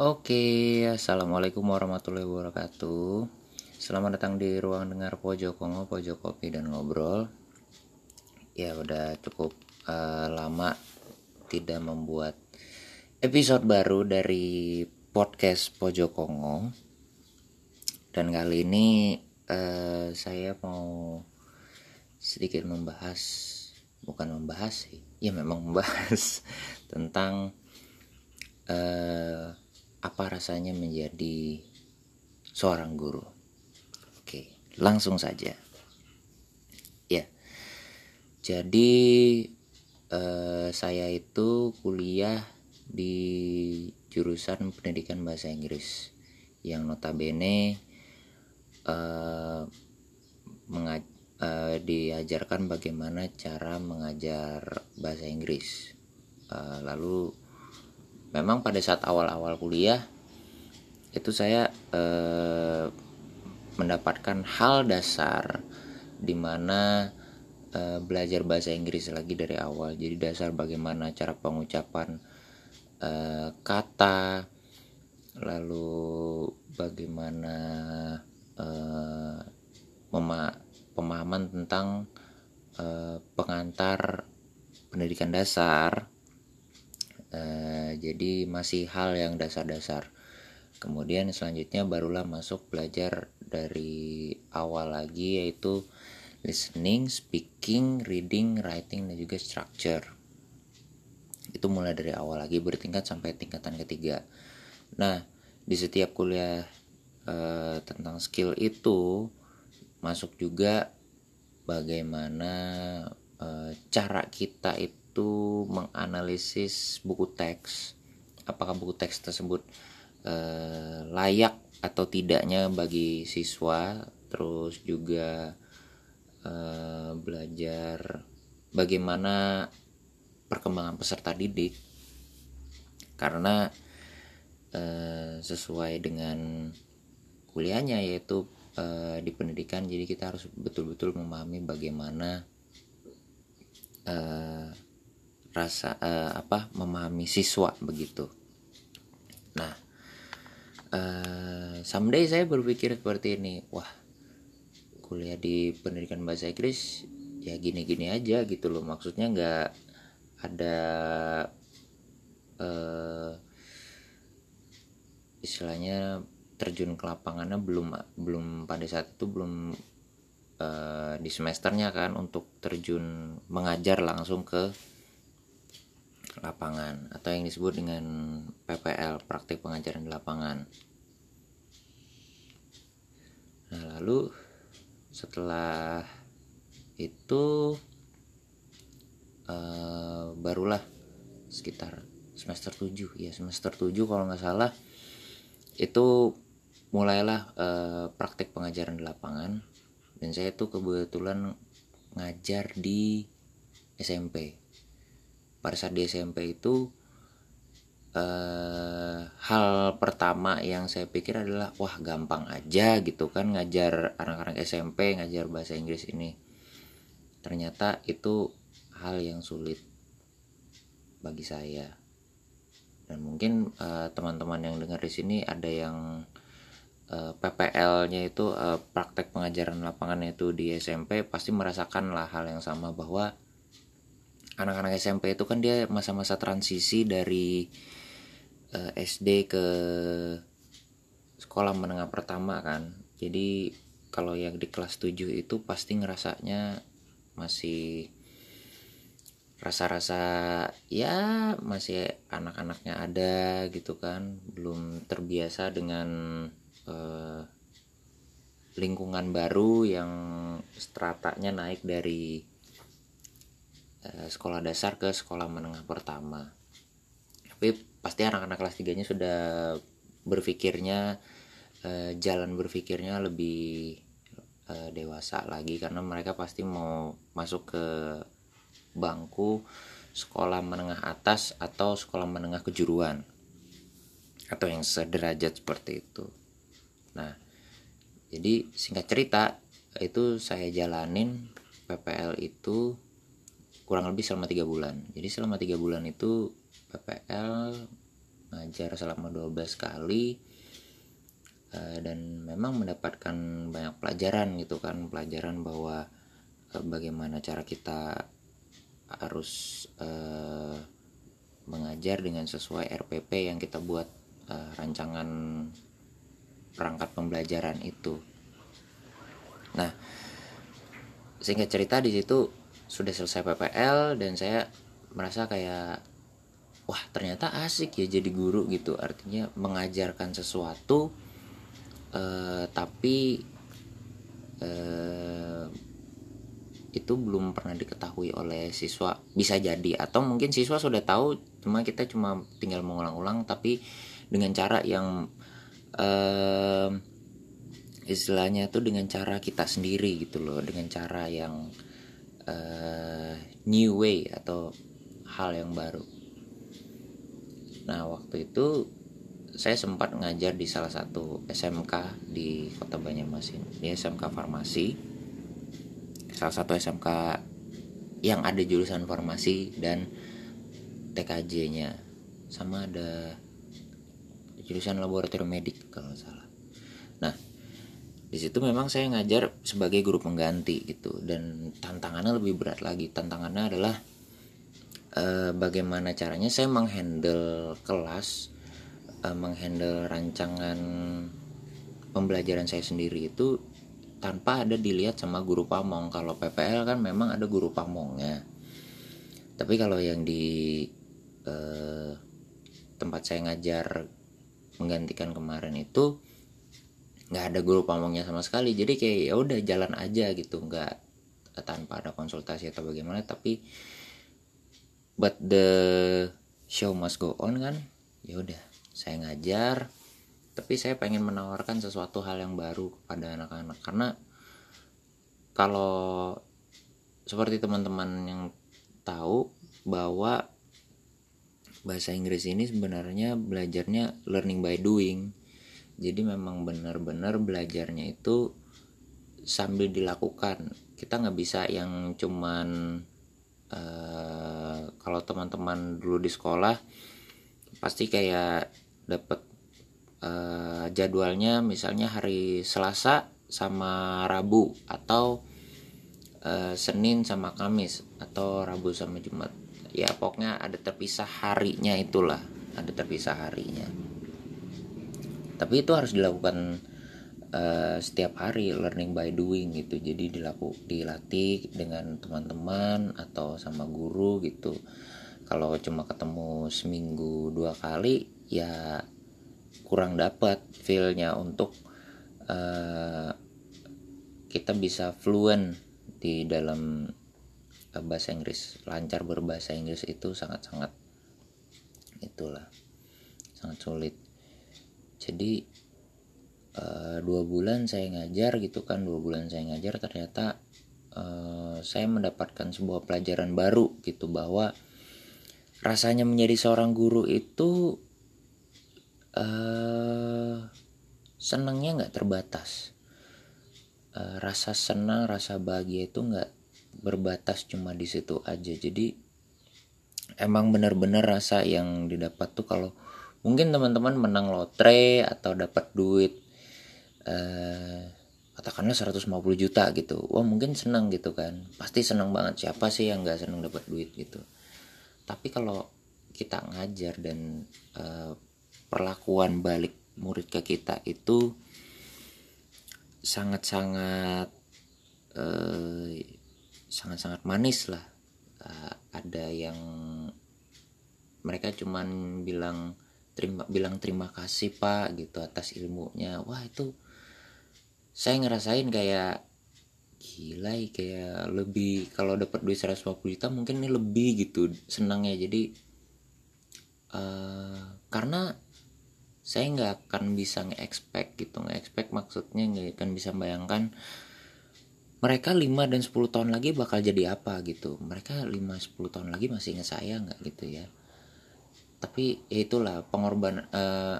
Oke, assalamualaikum warahmatullahi wabarakatuh. Selamat datang di ruang dengar pojok kongo, pojok kopi dan ngobrol. Ya udah cukup uh, lama tidak membuat episode baru dari podcast pojok kongo. Dan kali ini uh, saya mau sedikit membahas, bukan membahas sih, ya memang membahas tentang uh, apa rasanya menjadi seorang guru. Oke, langsung saja. Ya, jadi eh, saya itu kuliah di jurusan pendidikan bahasa Inggris yang notabene eh, mengaj eh, diajarkan bagaimana cara mengajar bahasa Inggris. Eh, lalu memang pada saat awal-awal kuliah itu saya eh, mendapatkan hal dasar di mana eh, belajar bahasa Inggris lagi dari awal. Jadi dasar bagaimana cara pengucapan eh, kata lalu bagaimana eh, pemahaman tentang eh, pengantar pendidikan dasar uh, jadi masih hal yang dasar-dasar. Kemudian selanjutnya barulah masuk belajar dari awal lagi yaitu listening, speaking, reading, writing dan juga structure. Itu mulai dari awal lagi bertingkat sampai tingkatan ketiga. Nah di setiap kuliah uh, tentang skill itu masuk juga bagaimana uh, cara kita itu itu menganalisis buku teks. Apakah buku teks tersebut eh, layak atau tidaknya bagi siswa terus juga eh, belajar bagaimana perkembangan peserta didik. Karena eh, sesuai dengan kuliahnya yaitu eh, di pendidikan jadi kita harus betul-betul memahami bagaimana eh, rasa uh, apa memahami siswa begitu. Nah, uh, someday saya berpikir seperti ini, wah kuliah di pendidikan bahasa Inggris ya gini-gini aja gitu loh, maksudnya nggak ada uh, istilahnya terjun ke lapangannya belum belum pada saat itu belum uh, di semesternya kan untuk terjun mengajar langsung ke lapangan atau yang disebut dengan PPL praktik pengajaran di lapangan. Nah, lalu setelah itu uh, barulah sekitar semester 7 ya semester 7 kalau nggak salah itu mulailah uh, praktik pengajaran di lapangan. Dan saya tuh kebetulan ngajar di SMP pada saat di SMP itu uh, hal pertama yang saya pikir adalah wah gampang aja gitu kan ngajar anak-anak SMP ngajar bahasa Inggris ini. Ternyata itu hal yang sulit bagi saya. Dan mungkin uh, teman-teman yang dengar di sini ada yang uh, eh, PPL-nya itu uh, praktek pengajaran lapangan itu di SMP pasti merasakan lah hal yang sama bahwa anak-anak SMP itu kan dia masa-masa transisi dari uh, eh, SD ke sekolah menengah pertama kan. Jadi kalau yang di kelas 7 itu pasti ngerasanya masih rasa-rasa ya masih anak-anaknya ada gitu kan. Belum terbiasa dengan uh, lingkungan baru yang stratanya naik dari Eh, sekolah dasar ke sekolah menengah pertama. Tapi pasti anak-anak kelas 3 nya sudah berpikirnya eh, jalan berpikirnya lebih eh, dewasa lagi karena mereka pasti mau masuk ke bangku sekolah menengah atas atau sekolah menengah kejuruan atau yang sederajat seperti itu. Nah jadi singkat cerita itu saya jalanin PPL itu kurang lebih selama tiga bulan jadi selama tiga bulan itu PPL ngajar selama 12 kali uh, dan memang mendapatkan banyak pelajaran gitu kan pelajaran bahwa uh, bagaimana cara kita harus uh, mengajar dengan sesuai RPP yang kita buat rancangan perangkat pembelajaran itu. Nah, singkat cerita di situ sudah selesai PPL dan saya merasa kayak wah ternyata asik ya jadi guru gitu. Artinya mengajarkan sesuatu uh, tapi uh, itu belum pernah diketahui oleh siswa. Bisa jadi atau mungkin siswa sudah tahu cuma kita cuma tinggal mengulang-ulang tapi dengan cara yang uh, istilahnya itu dengan cara kita sendiri gitu loh. Dengan cara yang uh, new way atau hal yang baru. Nah waktu itu saya sempat ngajar di salah satu SMK di Kota Banjarmasin di SMK Farmasi. Salah satu SMK yang ada jurusan farmasi dan TKJ-nya sama ada jurusan laboratorium medik kalau salah. Di situ memang saya ngajar sebagai guru pengganti gitu. Dan tantangannya lebih berat lagi. Tantangannya adalah eh, bagaimana caranya saya menghandle kelas, eh, menghandle rancangan pembelajaran saya sendiri itu tanpa ada dilihat sama guru pamong. Kalau PPL kan memang ada guru pamongnya. Tapi kalau yang di eh, tempat saya ngajar menggantikan kemarin itu nggak ada guru pamongnya sama sekali. Jadi kayak ya udah jalan aja gitu nggak tanpa ada konsultasi atau bagaimana. Tapi but the show must go on kan ya udah saya ngajar. Tapi saya pengen menawarkan sesuatu hal yang baru kepada anak-anak. Karena kalau seperti teman-teman yang tahu bahwa bahasa Inggris ini sebenarnya belajarnya learning by doing jadi memang benar-benar belajarnya itu sambil dilakukan. Kita nggak bisa yang cuman uh, kalau teman-teman dulu di sekolah pasti kayak dapat uh, jadwalnya misalnya hari Selasa sama Rabu atau uh, Senin sama Kamis atau Rabu sama Jumat. Ya pokoknya ada terpisah harinya itulah. Ada terpisah harinya tapi itu harus dilakukan uh, setiap hari learning by doing gitu. Jadi dilaku dilatih dengan teman-teman atau sama guru gitu. Kalau cuma ketemu seminggu dua kali ya kurang dapat feelnya untuk uh, kita bisa fluent di dalam uh, bahasa Inggris. Lancar berbahasa Inggris itu sangat-sangat itulah sangat sulit jadi uh, dua bulan saya ngajar gitu kan dua bulan saya ngajar ternyata uh, saya mendapatkan sebuah pelajaran baru gitu bahwa rasanya menjadi seorang guru itu uh, senangnya nggak terbatas. Uh, rasa senang rasa bahagia itu nggak berbatas cuma di situ aja. Jadi emang benar-benar rasa yang didapat tuh kalau mungkin teman-teman menang lotre atau dapat duit uh, katakanlah 150 juta gitu. Wah mungkin senang gitu kan. Pasti senang banget. Siapa sih yang nggak senang dapat duit gitu? Tapi kalau kita ngajar dan uh, perlakuan balik murid ke kita itu sangat-sangat eh, sangat-sangat manis lah. Uh, ada yang mereka cuman bilang terima bilang terima kasih pak gitu atas ilmunya. Wah itu saya ngerasain kayak gila kayak lebih kalau dapat duit 150 juta mungkin ini lebih gitu senangnya. Jadi uh, karena saya nggak akan bisa nge-expect gitu nge-expect maksudnya nggak akan bisa bayangkan mereka 5 dan 10 tahun lagi bakal jadi apa gitu. Mereka 5-10 tahun lagi masih ingat saya nggak gitu ya tapi ya itulah pengorbanan eh,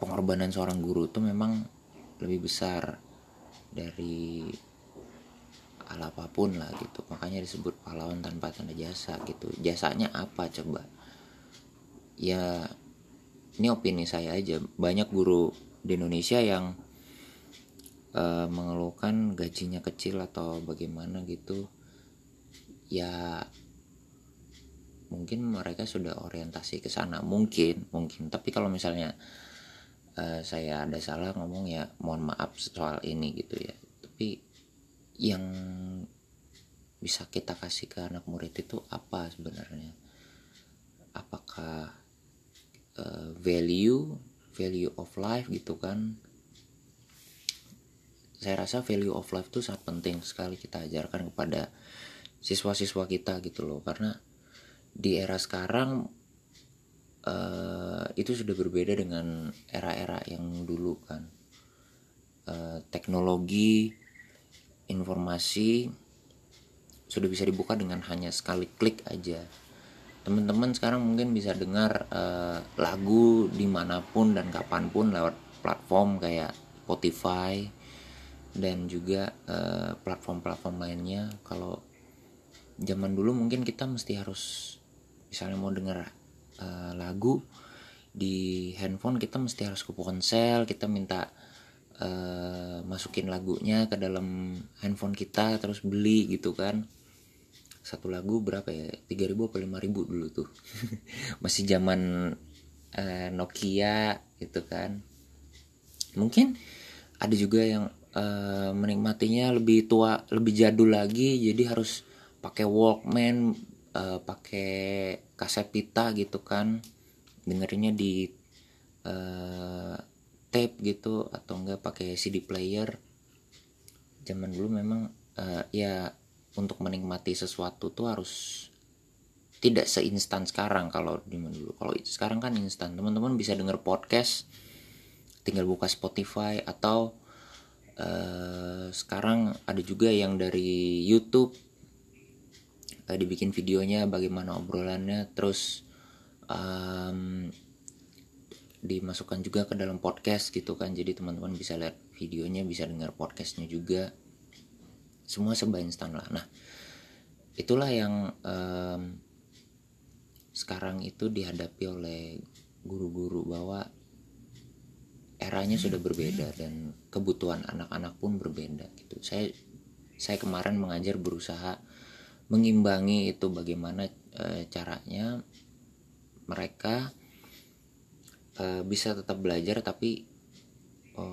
pengorbanan seorang guru itu memang lebih besar dari hal apa pun lah gitu. Makanya disebut pahlawan tanpa tanda jasa gitu. Jasanya apa coba? Ya ini opini saya aja. Banyak guru di Indonesia yang uh, mengeluhkan gajinya kecil atau bagaimana gitu. Ya mungkin mereka sudah orientasi ke sana. Mungkin mungkin. Tapi kalau misalnya uh, saya ada salah ngomong ya mohon maaf soal ini gitu ya. Tapi yang bisa kita kasih ke anak murid itu apa sebenarnya? Apakah uh, value value of life gitu kan? Saya rasa value of life itu sangat penting sekali kita ajarkan kepada siswa-siswa kita gitu loh. Karena di era sekarang uh, itu sudah berbeda dengan era-era yang dulu kan. Uh, teknologi informasi sudah bisa dibuka dengan hanya sekali klik aja. Teman-teman sekarang mungkin bisa dengar uh, lagu di mana pun dan kapan pun lewat platform kayak Spotify dan juga platform-platform uh, lainnya. Kalau zaman dulu mungkin kita mesti harus misalnya mau denger uh, lagu di handphone kita mesti harus ke ponsel kita minta uh, masukin lagunya ke dalam handphone kita terus beli gitu kan. Satu lagu berapa ya? 3000 atau 5000 dulu tuh. Masih zaman uh, Nokia gitu kan. Mungkin ada juga yang uh, menikmatinya lebih tua lebih jadul lagi jadi harus pakai Walkman uh, pakai kaset pita gitu kan. Dengerinnya di uh, tape gitu atau enggak pakai CD player. Zaman dulu memang uh, ya untuk menikmati sesuatu tuh harus tidak seinstan sekarang kalau di dulu. Kalau sekarang kan instan. Teman-teman bisa denger podcast tinggal buka Spotify atau uh, sekarang ada juga yang dari YouTube uh, dibikin videonya bagaimana obrolannya terus um, dimasukkan juga ke dalam podcast gitu kan. Jadi teman-teman bisa lihat videonya bisa dengar podcastnya juga. Semua serba instan lah. Nah itulah yang um, sekarang itu dihadapi oleh guru-guru bahwa eranya sudah berbeda dan kebutuhan anak-anak pun berbeda gitu. Saya saya kemarin mengajar berusaha mengimbangi itu bagaimana e, caranya mereka e, bisa tetap belajar tapi e,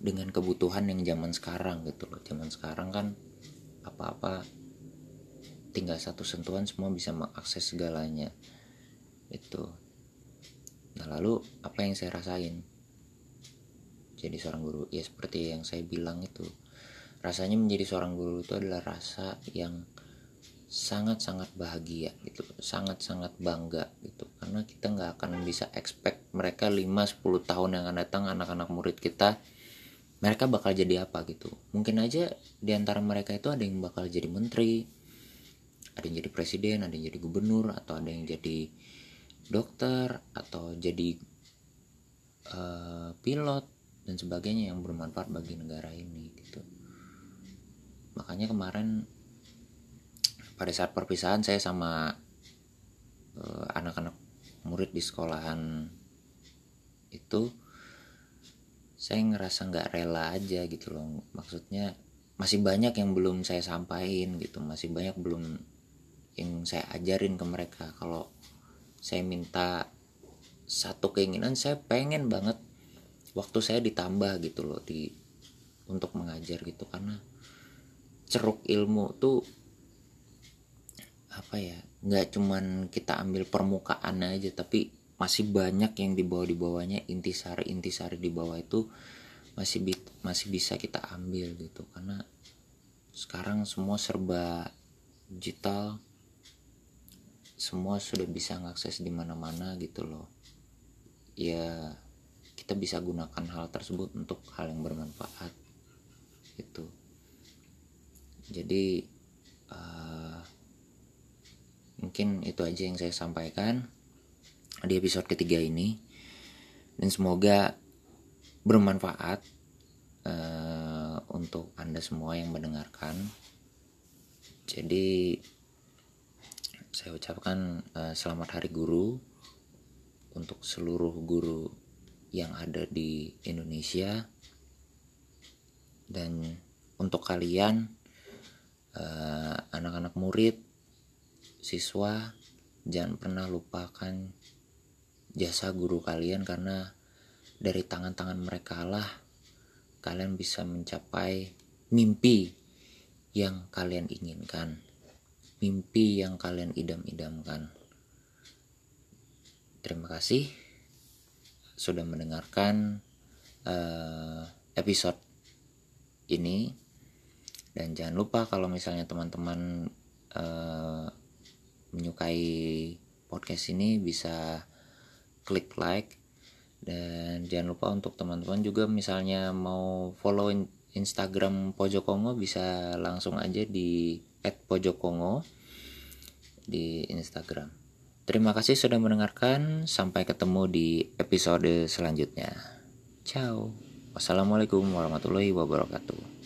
dengan kebutuhan yang zaman sekarang gitu loh. Zaman sekarang kan apa-apa tinggal satu sentuhan semua bisa mengakses segalanya itu. Nah lalu apa yang saya rasain? Jadi seorang guru ya seperti yang saya bilang itu rasanya menjadi seorang guru itu adalah rasa yang sangat-sangat bahagia gitu sangat-sangat bangga gitu. Karena kita nggak akan bisa expect mereka 5-10 tahun yang akan datang anak-anak murid kita mereka bakal jadi apa gitu. Mungkin aja di antara mereka itu ada yang bakal jadi menteri ada yang jadi presiden ada yang jadi gubernur atau ada yang jadi dokter atau jadi uh, pilot dan sebagainya yang bermanfaat bagi negara ini gitu makanya kemarin pada saat perpisahan saya sama uh, anak-anak murid di sekolahan itu saya ngerasa nggak rela aja gitu loh. Maksudnya masih banyak yang belum saya sampaikan gitu. Masih banyak belum yang saya ajarin ke mereka. Kalau saya minta satu keinginan saya pengen banget waktu saya ditambah gitu loh di untuk mengajar gitu. Karena ceruk ilmu tuh apa ya nggak cuman kita ambil permukaan aja tapi masih banyak yang di bawah di bawahnya intisari intisari di bawah itu masih bi masih bisa kita ambil gitu. Karena sekarang semua serba digital semua sudah bisa ngakses di mana-mana gitu loh. Ya kita bisa gunakan hal tersebut untuk hal yang bermanfaat gitu jadi uh, mungkin itu aja yang saya sampaikan di episode ketiga ini. Dan semoga bermanfaat uh, untuk anda semua yang mendengarkan. Jadi saya ucapkan uh, selamat hari guru untuk seluruh guru yang ada di Indonesia. Dan untuk kalian anak-anak uh, murid siswa jangan pernah lupakan jasa guru kalian karena dari tangan-tangan mereka lah kalian bisa mencapai mimpi yang kalian inginkan mimpi yang kalian idam-idamkan. Terima kasih sudah mendengarkan uh, episode ini dan jangan lupa kalau misalnya teman-teman uh, menyukai podcast ini bisa klik like dan jangan lupa untuk teman-teman juga misalnya mau follow Instagram Pojokongo bisa langsung aja di @pojokongo di Instagram. Terima kasih sudah mendengarkan. Sampai ketemu di episode selanjutnya. Ciao. Wassalamualaikum warahmatullahi wabarakatuh.